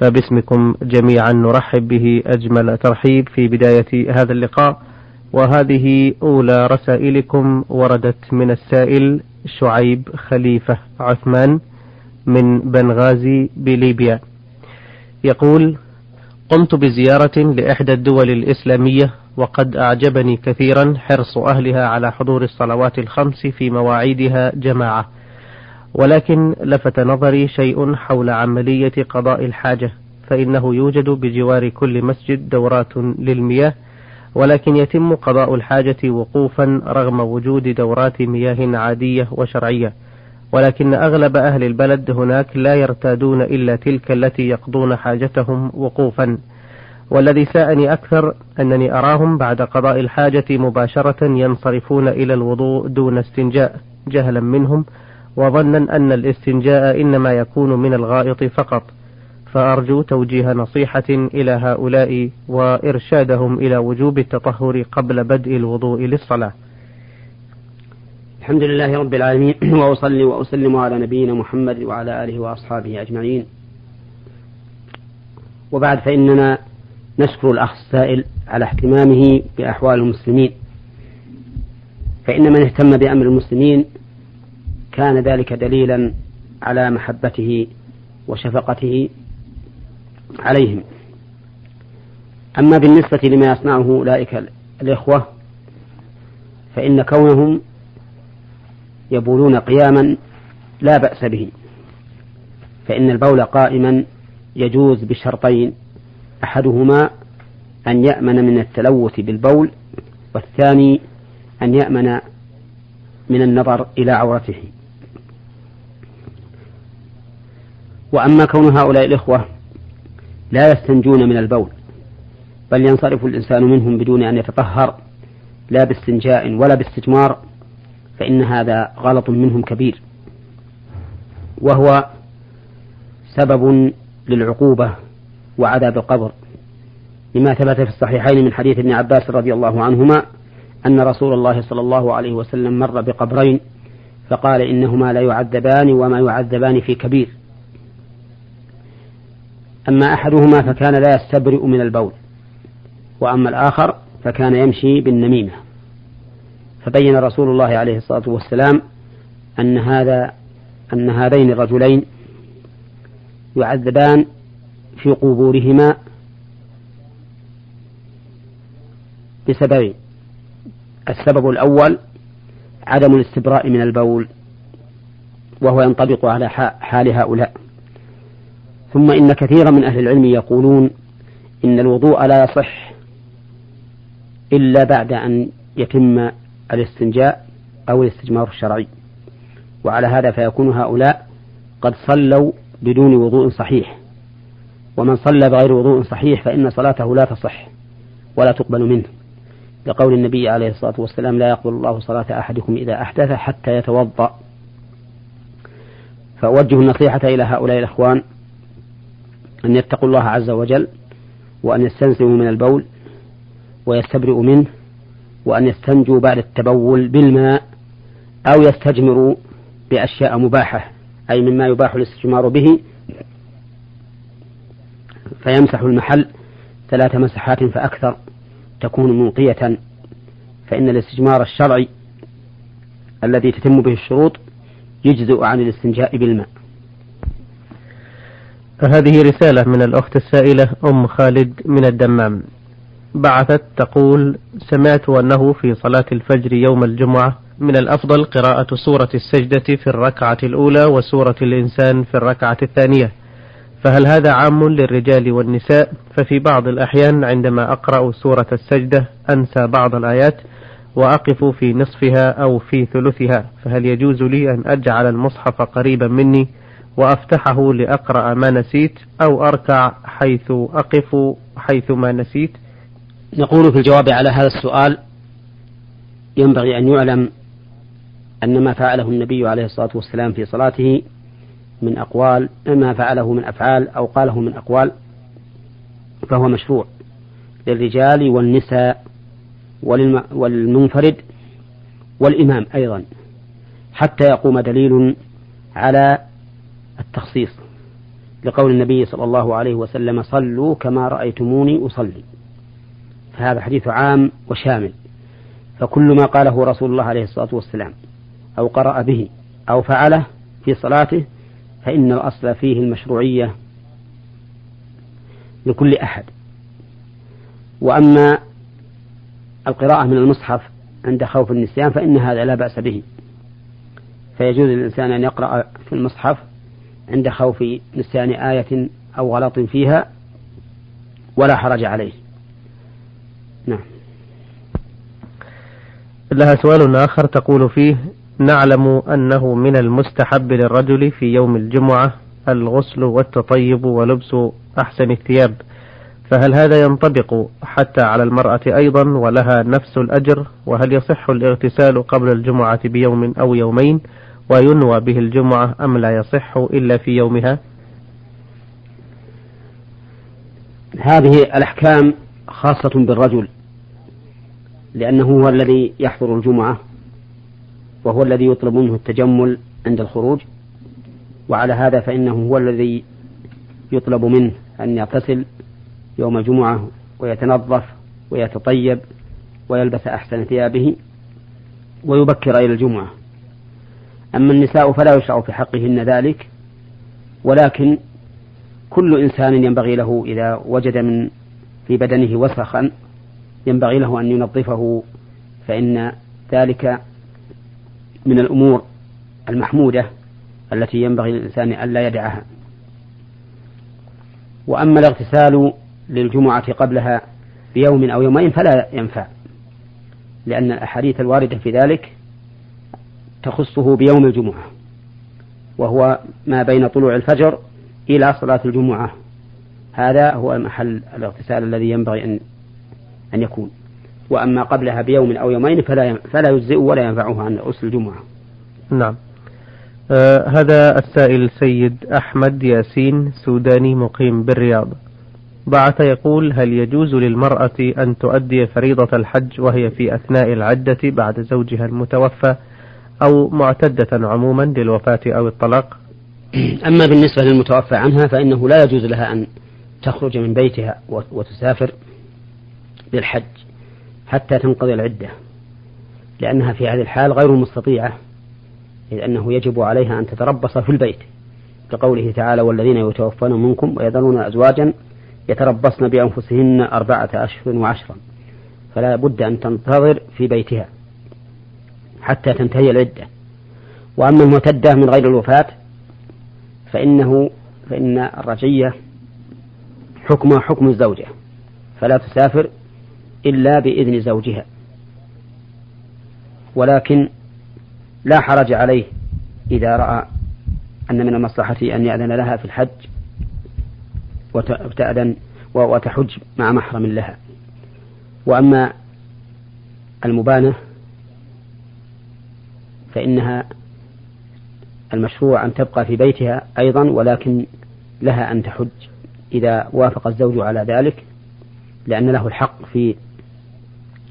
فباسمكم جميعا نرحب به أجمل ترحيب في بداية هذا اللقاء. وهذه أولى رسائلكم وردت من السائل شعيب خليفة عثمان من بنغازي بليبيا. يقول قمت بزيارة لإحدى الدول الإسلامية وقد أعجبني كثيرا حرص أهلها على حضور الصلوات الخمس في مواعيدها جماعة. ولكن لفت نظري شيء حول عملية قضاء الحاجة فإنه يوجد بجوار كل مسجد دورات للمياه ولكن يتم قضاء الحاجة وقوفا رغم وجود دورات مياه عادية وشرعية ولكن أغلب أهل البلد هناك لا يرتادون إلا تلك التي يقضون حاجتهم وقوفا. والذي ساءني أكثر أنني أراهم بعد قضاء الحاجة مباشرة ينصرفون إلى الوضوء دون استنجاء جهلا منهم وظنا أن الاستنجاء إنما يكون من الغائط فقط. فأرجو توجيه نصيحة إلى هؤلاء وإرشادهم إلى وجوب التطهر قبل بدء الوضوء للصلاة. الحمد لله رب العالمين وأصلي وأسلم على نبينا محمد وعلى آله وأصحابه أجمعين. وبعد فإننا نشكر الأخ السائل على اهتمامه بأحوال المسلمين. فإن من اهتم بأمر المسلمين كان ذلك دليلا على محبته وشفقته عليهم. أما بالنسبة لما يصنعه أولئك الإخوة فإن كونهم يبولون قياما لا بأس به فإن البول قائما يجوز بشرطين أحدهما أن يأمن من التلوث بالبول والثاني أن يأمن من النظر إلى عورته. وأما كون هؤلاء الإخوة لا يستنجون من البول بل ينصرف الإنسان منهم بدون أن يتطهر لا باستنجاء ولا باستجمار فإن هذا غلط منهم كبير. وهو سبب للعقوبة وعذاب القبر. لما ثبت في الصحيحين من حديث ابن عباس رضي الله عنهما أن رسول الله صلى الله عليه وسلم مر بقبرين فقال إنهما لا يعذبان وما يعذبان في كبير. أما أحدهما فكان لا يستبرئ من البول وأما الآخر فكان يمشي بالنميمة. فبين رسول الله عليه الصلاة والسلام أن هذا أن هذين الرجلين يعذبان في قبورهما بسببين السبب الأول عدم الاستبراء من البول وهو ينطبق على حال هؤلاء. ثم إن كثيرا من أهل العلم يقولون إن الوضوء لا يصح إلا بعد أن يتم الاستنجاء أو الاستجمار الشرعي. وعلى هذا فيكون هؤلاء قد صلوا بدون وضوء صحيح. ومن صلى بغير وضوء صحيح فإن صلاته لا تصح ولا تقبل منه. لقول النبي عليه الصلاة والسلام لا يقبل الله صلاة أحدكم إذا أحدث حتى يتوضأ. فأوجه النصيحة إلى هؤلاء الأخوان أن يتقوا الله عز وجل وأن يستنزهوا من البول ويستبرئوا منه وأن يستنجوا بعد التبول بالماء أو يستجمروا بأشياء مباحة أي مما يباح الاستجمار به. فيمسح المحل ثلاث مسحات فأكثر تكون منقية فإن الاستجمار الشرعي الذي تتم به الشروط يجزئ عن الاستنجاء بالماء. هذه رسالة من الأخت السائلة أم خالد من الدمام. بعثت تقول سمعت أنه في صلاة الفجر يوم الجمعة من الأفضل قراءة سورة السجدة في الركعة الأولى وسورة الإنسان في الركعة الثانية. فهل هذا عام للرجال والنساء؟ ففي بعض الأحيان عندما أقرأ سورة السجدة أنسى بعض الآيات وأقف في نصفها أو في ثلثها. فهل يجوز لي أن أجعل المصحف قريبا مني وأفتحه لأقرأ ما نسيت أو أركع حيث أقف حيث ما نسيت. نقول في الجواب على هذا السؤال ينبغي أن يعلم أن ما فعله النبي عليه الصلاة والسلام في صلاته من أقوال ما فعله من أفعال أو قاله من أقوال فهو مشروع للرجال والنساء والمنفرد والإمام أيضا حتى يقوم دليل على التخصيص لقول النبي صلى الله عليه وسلم صلوا كما رأيتموني أصلي. فهذا حديث عام وشامل. فكل ما قاله رسول الله عليه الصلاة والسلام أو قرأ به أو فعله في صلاته فإن الأصل فيه المشروعية لكل أحد. وأما القراءة من المصحف عند خوف النسيان فإن هذا لا بأس به. فيجوز للإنسان أن يقرأ في المصحف عند خوف نسيان آية أو غلط فيها ولا حرج عليه. نعم. لها سؤال آخر تقول فيه نعلم أنه من المستحب للرجل في يوم الجمعة الغسل والتطيب ولبس أحسن الثياب فهل هذا ينطبق حتى على المرأة أيضا ولها نفس الأجر؟ وهل يصح الاغتسال قبل الجمعة بيوم أو يومين؟ وينوى به الجمعة أم لا يصح إلا في يومها؟ هذه الأحكام خاصة بالرجل لأنه هو الذي يحضر الجمعة وهو الذي يطلب منه التجمل عند الخروج وعلى هذا فإنه هو الذي يطلب منه أن يغتسل يوم الجمعة ويتنظف ويتطيب ويلبس أحسن ثيابه ويبكر إلى الجمعة. أما النساء فلا يشرع في حقهن ذلك ولكن كل إنسان ينبغي له إذا وجد من في بدنه وسخا ينبغي له أن ينظفه فإن ذلك من الأمور المحمودة التي ينبغي للإنسان ألا يدعها. وأما الاغتسال للجمعة قبلها بيوم أو يومين فلا ينفع لأن الأحاديث الواردة في ذلك تخصه بيوم الجمعة وهو ما بين طلوع الفجر إلى صلاة الجمعة هذا هو محل الاغتسال الذي ينبغي أن أن يكون وأما قبلها بيوم أو يومين فلا فلا يجزئ ولا ينفعه عن غسل الجمعة. نعم. آه هذا السائل سيد أحمد ياسين سوداني مقيم بالرياض. بعث يقول هل يجوز للمرأة أن تؤدي فريضة الحج وهي في أثناء العدة بعد زوجها المتوفى أو معتدة عموما للوفاة أو الطلاق؟ أما بالنسبة للمتوفى عنها فإنه لا يجوز لها أن تخرج من بيتها وتسافر للحج حتى تنقضي العدة لأنها في هذه الحال غير مستطيعة إذ أنه يجب عليها أن تتربص في البيت كقوله تعالى والذين يتوفون منكم ويذرون أزواجا يتربصن بأنفسهن أربعة أشهر وعشرا فلا بد أن تنتظر في بيتها حتى تنتهي العدة. وأما المعتدة من غير الوفاة فإنه فإن الرجية حكمها حكم الزوجة فلا تسافر إلا بإذن زوجها. ولكن لا حرج عليه إذا رأى أن من المصلحة أن يأذن لها في الحج وتأذن وتحج مع محرم لها. وأما المبانة فإنها المشروع أن تبقى في بيتها أيضا ولكن لها أن تحج إذا وافق الزوج على ذلك لأن له الحق في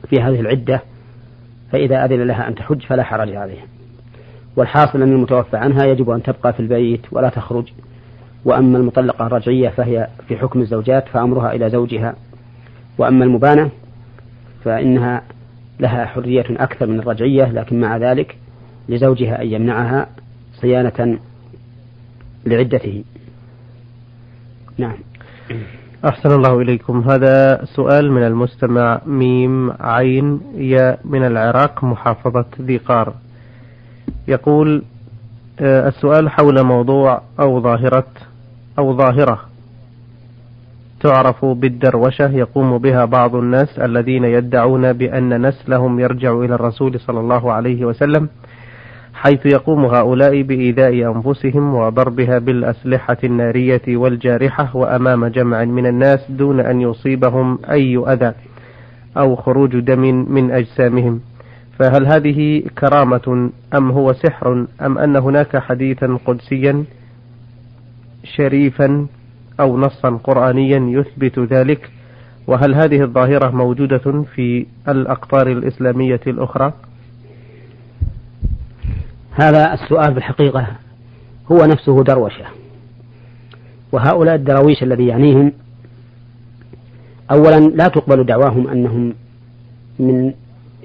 في هذه العدة فإذا أذن لها أن تحج فلا حرج عليها. والحاصل أن المتوفى عنها يجب أن تبقى في البيت ولا تخرج. وأما المطلقة الرجعية فهي في حكم الزوجات فأمرها إلى زوجها. وأما المبانة فإنها لها حرية أكثر من الرجعية لكن مع ذلك لزوجها أن يمنعها صيانة لعدته. نعم. أحسن الله إليكم. هذا سؤال من المستمع ميم عين يا من العراق محافظة ذي قار. يقول آه، السؤال حول موضوع أو ظاهرة أو ظاهرة تعرف بالدروشة يقوم بها بعض الناس الذين يدعون بأن نسلهم يرجع إلى الرسول صلى الله عليه وسلم. حيث يقوم هؤلاء بإيذاء أنفسهم وضربها بالأسلحة النارية والجارحة وأمام جمع من الناس دون أن يصيبهم أي أذى أو خروج دم من أجسامهم فهل هذه كرامة أم هو سحر أم أن هناك حديثا قدسيا شريفا أو نصا قرآنيا يثبت ذلك وهل هذه الظاهرة موجودة في الأقطار الإسلامية الأخرى؟ هذا السؤال بالحقيقة هو نفسه دروشة. وهؤلاء الدراويش الذي يعنيهم أولا لا تقبل دعواهم أنهم من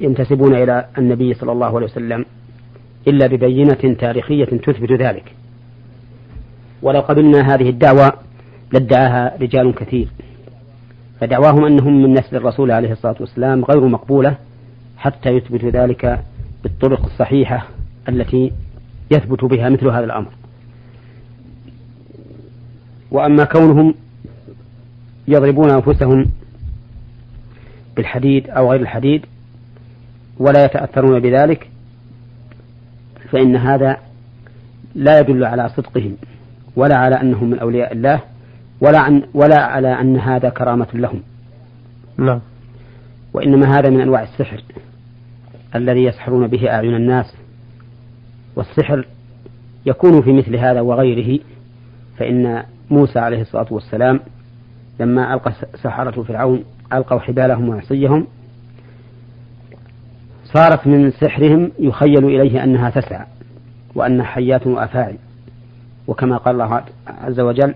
ينتسبون إلى النبي صلى الله عليه وسلم إلا ببينة تاريخية تثبت ذلك. ولو قبلنا هذه الدعوة لادعاها رجال كثير. فدعواهم أنهم من نسل الرسول عليه الصلاة والسلام غير مقبولة حتى يثبتوا ذلك بالطرق الصحيحة التي يثبت بها مثل هذا الأمر وأما كونهم يضربون أنفسهم بالحديد أو غير الحديد ولا يتأثرون بذلك فإن هذا لا يدل على صدقهم ولا على أنهم من أولياء الله ولا عن ولا على أن هذا كرامة لهم. نعم. وإنما هذا من أنواع السحر الذي يسحرون به أعين الناس والسحر يكون في مثل هذا وغيره فإن موسى عليه الصلاة والسلام لما ألقى سحرة فرعون ألقوا حبالهم وعصيهم صارت من سحرهم يخيل إليه أنها تسعى وأنها حيات وأفاعي وكما قال الله عز وجل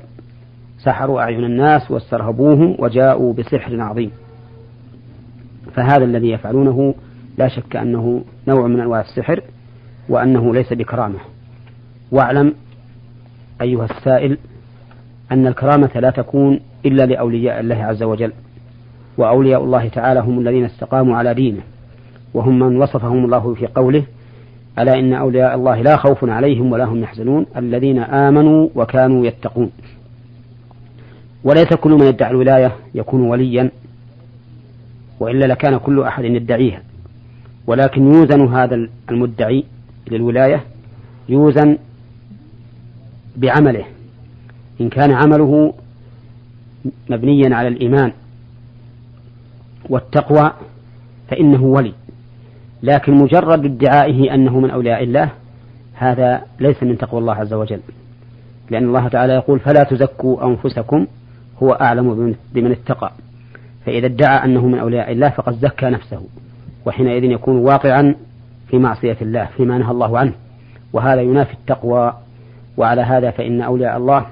سحروا أعين الناس واسترهبوهم وجاءوا بسحر عظيم. فهذا الذي يفعلونه لا شك أنه نوع من أنواع السحر وأنه ليس بكرامة. واعلم أيها السائل أن الكرامة لا تكون إلا لأولياء الله عز وجل وأولياء الله تعالى هم الذين استقاموا على دينه وهم من وصفهم الله في قوله ألا إن أولياء الله لا خوف عليهم ولا هم يحزنون الذين آمنوا وكانوا يتقون. وليس كل من يدعي الولاية يكون وليا وإلا لكان كل أحد يدعيها ولكن يوزن هذا المدعي للولاية يوزن بعمله إن كان عمله مبنيا على الإيمان والتقوى فإنه ولي. لكن مجرد ادعائه أنه من أولياء الله هذا ليس من تقوى الله عز وجل. لأن الله تعالى يقول فلا تزكوا أنفسكم هو أعلم بمن اتقى. فإذا ادعى أنه من أولياء الله فقد زكى نفسه وحينئذ يكون واقعا في معصية الله فيما نهى الله عنه. وهذا ينافي التقوى. وعلى هذا فإن أولياء الله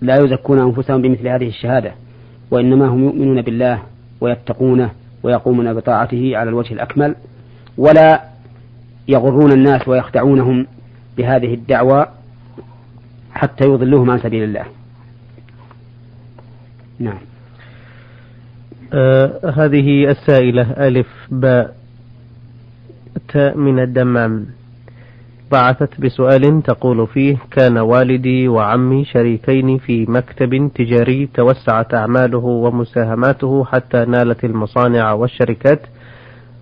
لا يزكون أنفسهم بمثل هذه الشهادة وإنما هم يؤمنون بالله ويتقونه ويقومون بطاعته على الوجه الأكمل ولا يغرون الناس ويخدعونهم بهذه الدعوة حتى يضلوهم عن سبيل الله. نعم. آه هذه السائلة ألف باء. تاء من الدمام. بعثت بسؤال تقول فيه كان والدي وعمي شريكين في مكتب تجاري توسعت أعماله ومساهماته حتى نالت المصانع والشركات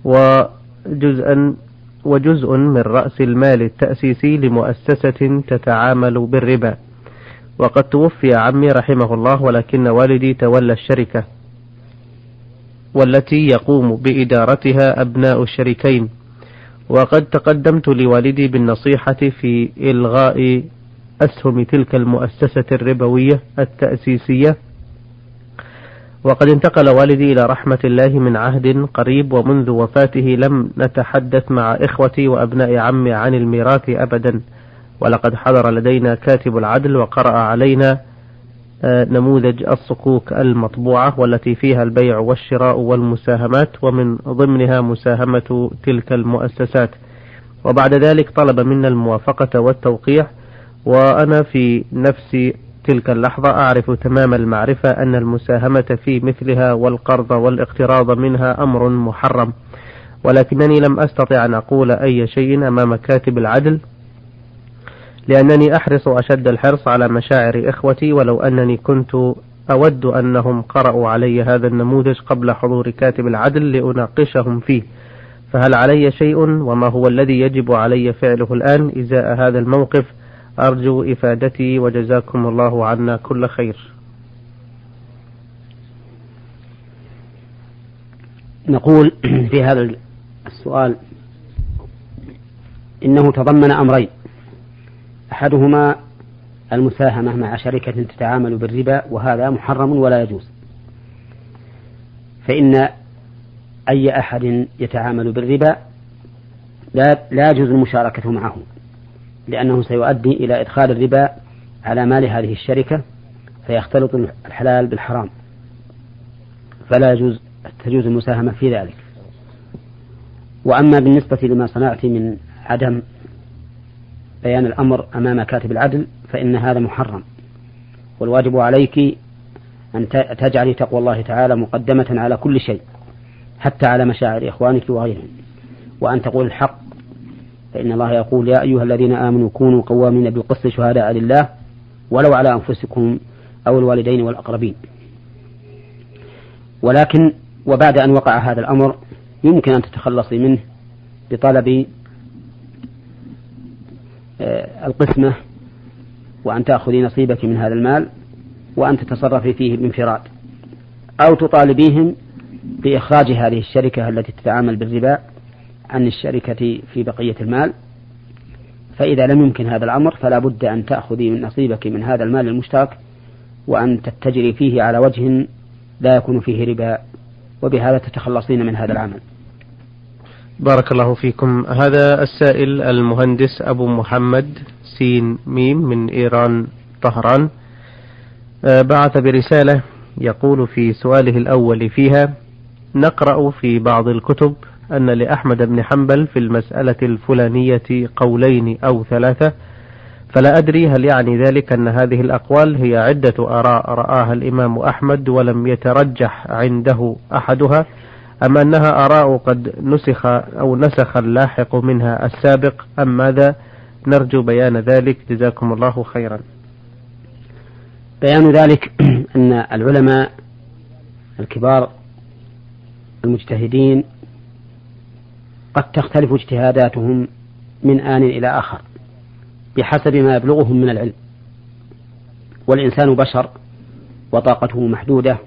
وجزءا وجزء من رأس المال التأسيسي لمؤسسة تتعامل بالربا. وقد توفي عمي رحمه الله ولكن والدي تولى الشركة والتي يقوم بإدارتها أبناء الشريكين. وقد تقدمت لوالدي بالنصيحة في إلغاء أسهم تلك المؤسسة الربوية التأسيسية. وقد انتقل والدي إلى رحمة الله من عهد قريب ومنذ وفاته لم نتحدث مع إخوتي وأبناء عمي عن الميراث أبدا. ولقد حضر لدينا كاتب العدل وقرأ علينا نموذج الصكوك المطبوعة والتي فيها البيع والشراء والمساهمات ومن ضمنها مساهمة تلك المؤسسات. وبعد ذلك طلب منا الموافقة والتوقيع وأنا في نفس تلك اللحظة أعرف تمام المعرفة أن المساهمة في مثلها والقرض والاقتراض منها أمر محرم. ولكنني لم أستطع أن أقول أي شيء أمام كاتب العدل لأنني أحرص أشد الحرص على مشاعر إخوتي ولو أنني كنت أود أنهم قرأوا علي هذا النموذج قبل حضور كاتب العدل لأناقشهم فيه. فهل علي شيء وما هو الذي يجب علي فعله الآن؟ إزاء هذا الموقف. أرجو إفادتي وجزاكم الله عنا كل خير. نقول في هذا السؤال إنه تضمن أمرين. أحدهما المساهمة مع شركة تتعامل بالربا وهذا محرم ولا يجوز. فإن أي أحد يتعامل بالربا لا لا يجوز المشاركة معه لأنه سيؤدي إلى إدخال الربا على مال هذه الشركة فيختلط الحلال بالحرام. فلا يجوز تجوز المساهمة في ذلك. وأما بالنسبة لما صنعت من عدم بيان الأمر أمام كاتب العدل فإن هذا محرم. والواجب عليك أن تجعلي تقوى الله تعالى مقدمة على كل شيء حتى على مشاعر إخوانك وغيرهم. وأن تقول الحق فإن الله يقول يا أيها الذين آمنوا كونوا قوامين بالقسط شهداء لله ولو على أنفسكم أو الوالدين والأقربين. ولكن وبعد أن وقع هذا الأمر يمكن أن تتخلصي منه بطلب القسمة وأن تأخذي نصيبك من هذا المال وأن تتصرفي فيه بانفراد أو تطالبيهم بإخراج هذه الشركة التي تتعامل بالربا عن الشركة في بقية المال. فإذا لم يمكن هذا الأمر فلا بد أن تأخذي من نصيبك من هذا المال المشترك وأن تتجري فيه على وجه لا يكون فيه ربا وبهذا تتخلصين من هذا العمل. بارك الله فيكم. هذا السائل المهندس أبو محمد سين ميم من إيران طهران. آه، بعث برسالة يقول في سؤاله الأول فيها نقرأ في بعض الكتب أن لأحمد بن حنبل في المسألة الفلانية قولين أو ثلاثة فلا أدري هل يعني ذلك أن هذه الأقوال هي عدة آراء رآها الإمام أحمد ولم يترجح عنده أحدها. أم أنها آراء قد نسخ أو نسخ اللاحق منها السابق أم ماذا؟ نرجو بيان ذلك. جزاكم الله خيرا. بيان ذلك أن العلماء الكبار المجتهدين قد تختلف اجتهاداتهم من آن إلى آخر بحسب ما يبلغهم من العلم. والإنسان بشر وطاقته محدودة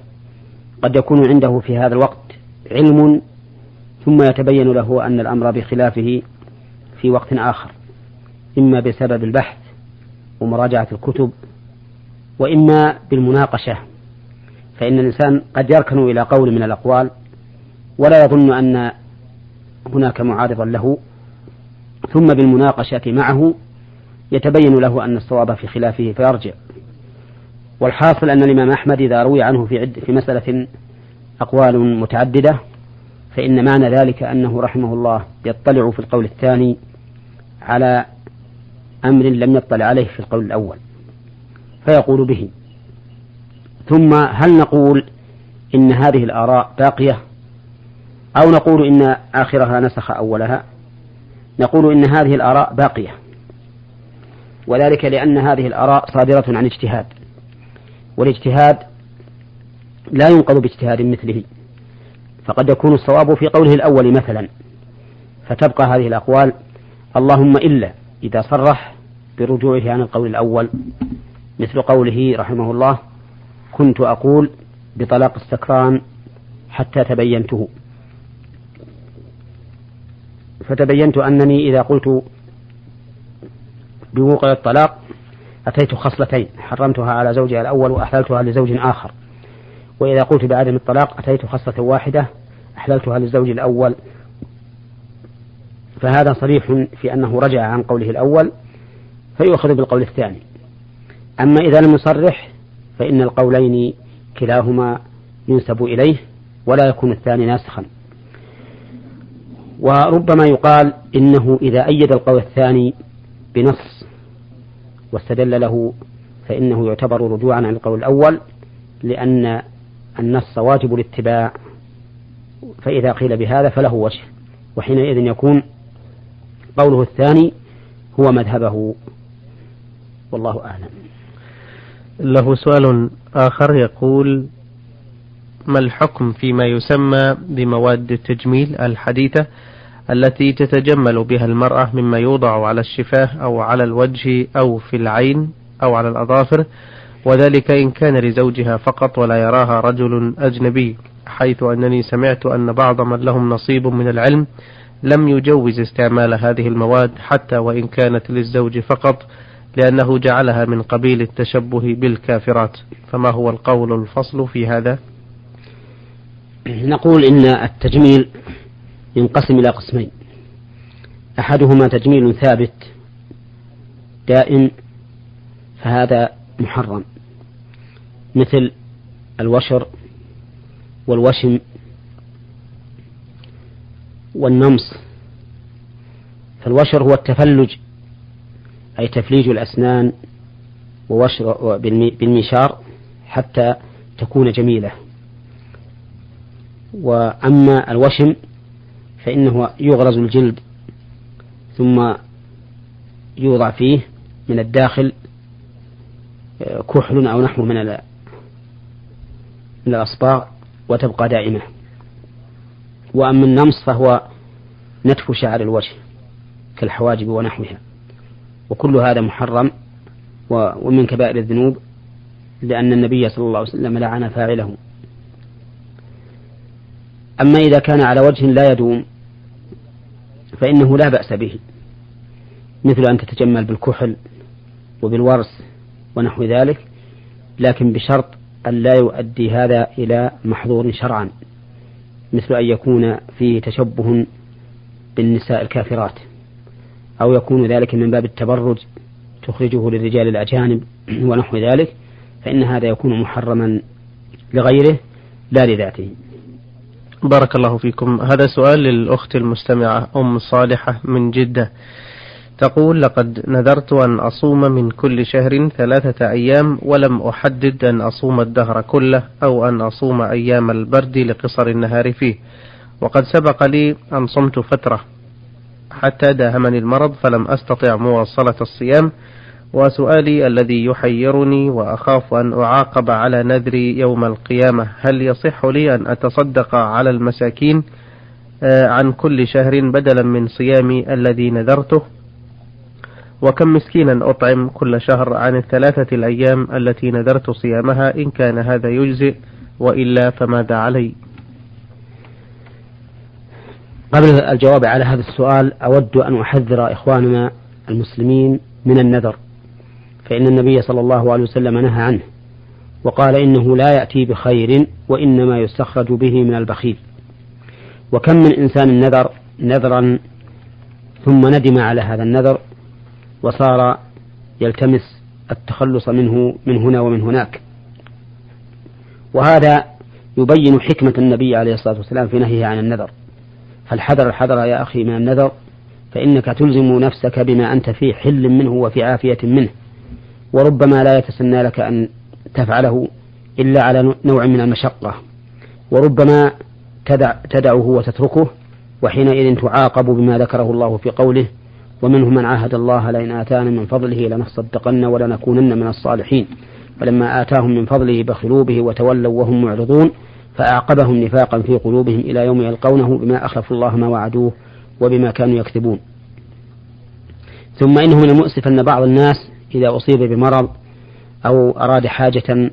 قد يكون عنده في هذا الوقت علم ثم يتبين له أن الأمر بخلافه في وقت آخر إما بسبب البحث ومراجعة الكتب وإما بالمناقشة فإن الإنسان قد يركن إلى قول من الأقوال ولا يظن أن هناك معارضا له ثم بالمناقشة معه يتبين له أن الصواب في خلافه فيرجع. والحاصل أن الإمام أحمد إذا روي عنه في, عد في مسألة أقوال متعددة فإن معنى ذلك أنه رحمه الله يطلع في القول الثاني على أمر لم يطلع عليه في القول الأول فيقول به. ثم هل نقول إن هذه الآراء باقية؟ أو نقول إن آخرها نسخ أولها؟ نقول إن هذه الآراء باقية. وذلك لأن هذه الآراء صادرة عن اجتهاد. والاجتهاد لا ينقض باجتهاد مثله. فقد يكون الصواب في قوله الأول مثلا. فتبقى هذه الأقوال. اللهم إلا إذا صرح برجوعه عن القول الأول. مثل قوله رحمه الله كنت أقول بطلاق السكران حتى تبينته. فتبينت أنني إذا قلت بوقوع الطلاق أتيت خصلتين حرمتها على زوجها الأول وأحللتها لزوج آخر. وإذا قلت بعدم الطلاق أتيت خصلة واحدة أحللتها للزوج الأول. فهذا صريح في أنه رجع عن قوله الأول فيؤخذ بالقول الثاني. أما إذا لم يصرح فإن القولين كلاهما ينسب إليه ولا يكون الثاني ناسخا. وربما يقال إنه إذا أيد القول الثاني بنص واستدل له فإنه يعتبر رجوعا عن القول الأول لأن النص واجب الاتباع فإذا قيل بهذا فله وجه وحينئذ يكون قوله الثاني هو مذهبه. والله أعلم. له سؤال آخر يقول ما الحكم فيما يسمى بمواد التجميل الحديثة التي تتجمل بها المرأة مما يوضع على الشفاه أو على الوجه أو في العين أو على الأظافر وذلك إن كان لزوجها فقط ولا يراها رجل أجنبي حيث أنني سمعت أن بعض من لهم نصيب من العلم لم يجوز استعمال هذه المواد حتى وإن كانت للزوج فقط لأنه جعلها من قبيل التشبه بالكافرات. فما هو القول الفصل في هذا؟ نقول إن التجميل ينقسم إلى قسمين. أحدهما تجميل ثابت دائم فهذا محرم. مثل الوشر والوشم والنمص. فالوشر هو التفلج أي تفليج الأسنان ووشر بالميشار حتى تكون جميلة. وأما الوشم فإنه يغرز الجلد ثم يوضع فيه من الداخل آه، كحل أو نحو من من الأصباغ وتبقى دائمة. وأما النمص فهو نتف شعر الوجه كالحواجب ونحوها. وكل هذا محرم ومن كبائر الذنوب لأن النبي صلى الله عليه وسلم لعن فاعله. أما إذا كان على وجه لا يدوم فإنه لا بأس به مثل أن تتجمل بالكحل وبالورس ونحو ذلك لكن بشرط أن لا يؤدي هذا إلى محظور شرعا مثل أن يكون فيه تشبه بالنساء الكافرات أو يكون ذلك من باب التبرج تخرجه للرجال الأجانب ونحو ذلك فإن هذا يكون محرما لغيره لا لذاته. بارك الله فيكم. هذا سؤال للأخت المستمعة أم صالحة من جدة. تقول لقد نذرت أن أصوم من كل شهر ثلاثة أيام ولم أحدد أن أصوم الدهر كله أو أن أصوم أيام البرد لقصر النهار فيه. وقد سبق لي أن صمت فترة حتى داهمني المرض فلم أستطع مواصلة الصيام. وسؤالي الذي يحيرني وأخاف أن أعاقب على نذري يوم القيامة هل يصح لي أن أتصدق على المساكين آه، عن كل شهر بدلا من صيامي الذي نذرته؟ وكم مسكينا أطعم كل شهر عن الثلاثة الأيام التي نذرت صيامها إن كان هذا يجزئ وإلا فماذا علي؟ قبل الجواب على هذا السؤال أود أن أحذر إخواننا المسلمين من النذر فإن النبي صلى الله عليه وسلم نهى عنه وقال إنه لا يأتي بخير وإنما يستخرج به من البخيل. وكم من إنسان نذر نذرا ثم ندم على هذا النذر وصار يلتمس التخلص منه من هنا ومن هناك. وهذا يبين حكمة النبي عليه الصلاة والسلام في نهيه عن النذر. فالحذر الحذر يا أخي من النذر فإنك تلزم نفسك بما أنت في حل منه وفي عافية منه. وربما لا يتسنى لك أن تفعله إلا على نوع من المشقة. وربما تدع تدعه وتتركه وحينئذ تعاقب بما ذكره الله في قوله ومنهم من عاهد الله لئن آتانا من فضله لنصدقن ولنكونن من الصالحين. فلما آتاهم من فضله بخلوا به وتولوا وهم معرضون فأعقبهم نفاقا في قلوبهم إلى يوم يلقونه بما أخلفوا الله ما وعدوه وبما كانوا يكذبون. ثم إنه من المؤسف أن بعض الناس إذا أصيب بمرض أو أراد حاجة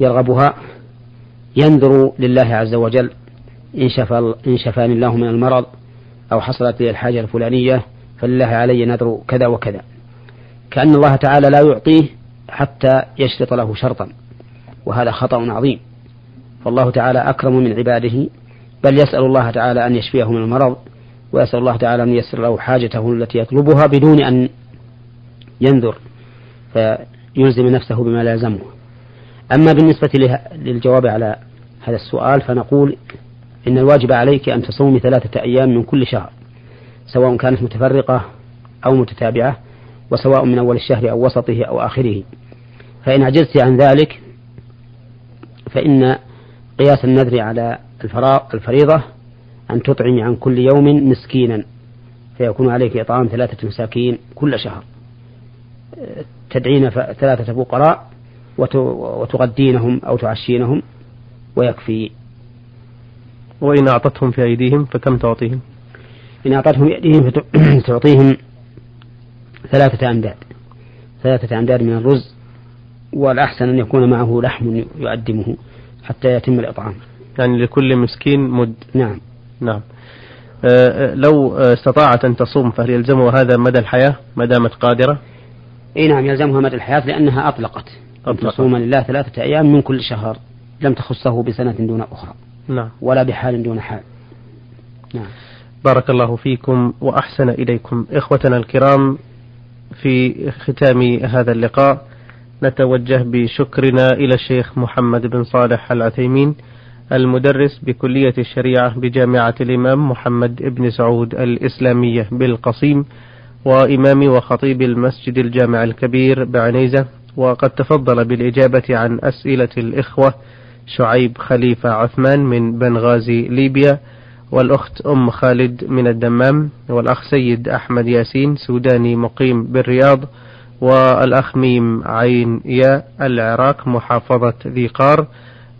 يرغبها ينذر لله عز وجل إن, شفى إن شفاني الله من المرض أو حصلت لي الحاجة الفلانية فلله علي نذر كذا وكذا. كأن الله تعالى لا يعطيه حتى يشرط له شرطا وهذا خطأ عظيم. فالله تعالى أكرم من عباده بل يسأل الله تعالى أن يشفيه من المرض ويسأل الله تعالى أن ييسر له حاجته التي يطلبها بدون أن ينذر فيلزم نفسه بما لا يلزمه. أما بالنسبة للجواب على هذا السؤال فنقول إن الواجب عليك أن تصومي ثلاثة أيام من كل شهر. سواء كانت متفرقة أو متتابعة وسواء من أول الشهر أو وسطه أو آخره. فإن عجزت عن ذلك فإن قياس النذر على الفريضة أن تطعمي عن كل يوم مسكينا فيكون عليك إطعام ثلاثة مساكين كل شهر. تدعين ثلاثة فقراء وتغدينهم أو تعشينهم ويكفي. وإن أعطتهم في أيديهم فكم تعطيهم؟ إن أعطتهم في أيديهم فتعطيهم ثلاثة أمداد. ثلاثة أمداد من الرز والأحسن أن يكون معه لحم يقدمه حتى يتم الإطعام. يعني لكل مسكين مد. نعم. نعم. أه, أه، لو استطاعت أن تصوم فهل يلزمها هذا مدى الحياة؟ ما دامت قادرة؟ إي نعم يلزمها مدى الحياة لأنها أطلقت. أطلقت. تصوم لله ثلاثة أيام من كل شهر لم تخصه بسنة دون أخرى. نعم. ولا بحال دون حال. نعم. بارك الله فيكم وأحسن إليكم. إخوتنا الكرام في ختام هذا اللقاء نتوجه بشكرنا إلى الشيخ محمد بن صالح العثيمين المدرس بكلية الشريعة بجامعة الإمام محمد بن سعود الإسلامية بالقصيم وإمام وخطيب المسجد الجامع الكبير بعنيزة. وقد تفضل بالإجابة عن أسئلة الإخوة شعيب خليفة عثمان من بنغازي ليبيا. والأخت أم خالد من الدمام والأخ سيد أحمد ياسين سوداني مقيم بالرياض والأخ ميم عين يا العراق محافظة ذي قار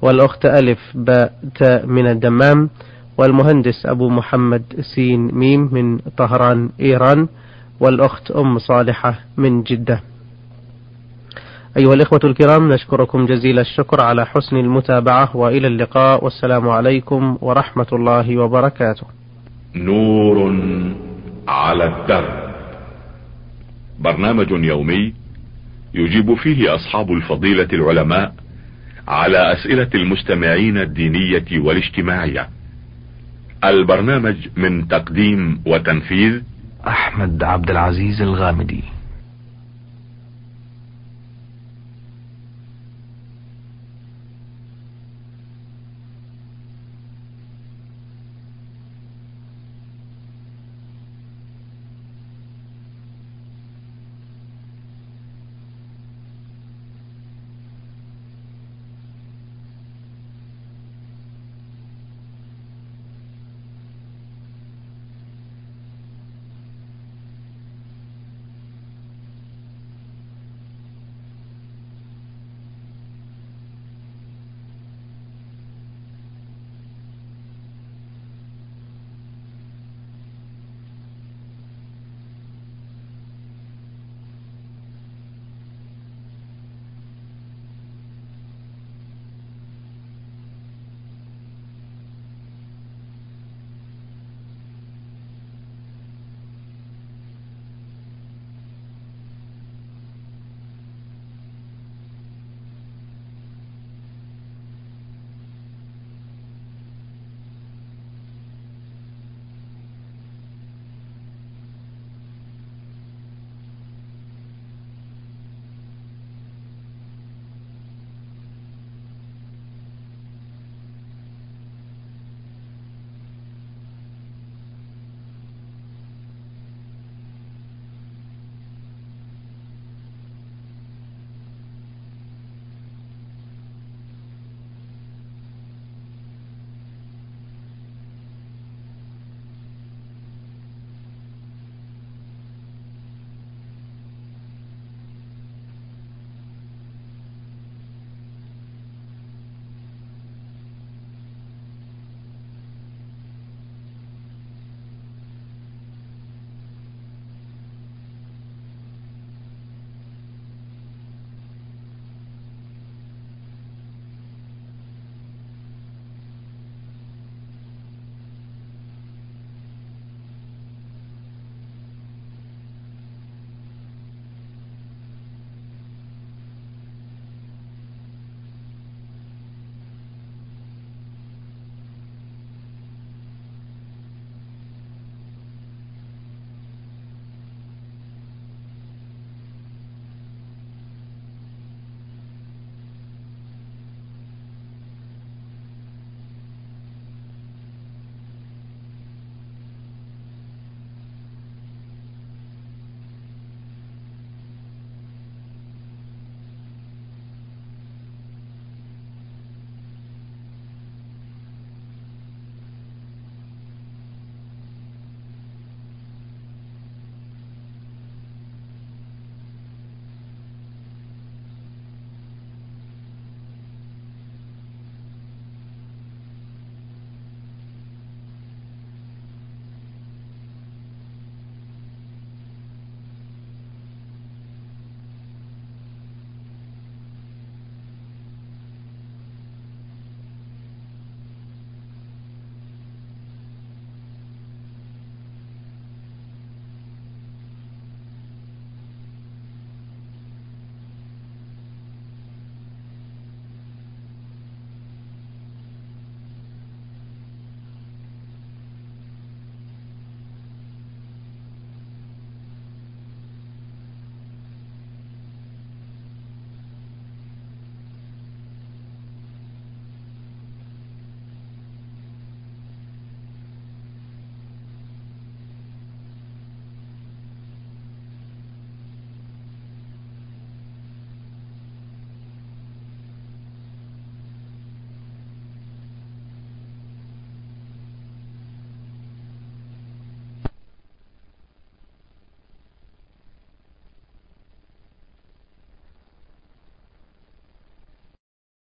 والأخت ألف باء تاء من الدمام والمهندس أبو محمد سين ميم من طهران إيران والأخت أم صالحة من جدة. أيها الإخوة الكرام نشكركم جزيل الشكر على حسن المتابعة وإلى اللقاء والسلام عليكم ورحمة الله وبركاته. نور على الدرب. برنامج يومي يجيب فيه أصحاب الفضيلة العلماء على أسئلة المستمعين الدينية والاجتماعية. البرنامج من تقديم وتنفيذ أحمد عبد العزيز الغامدي.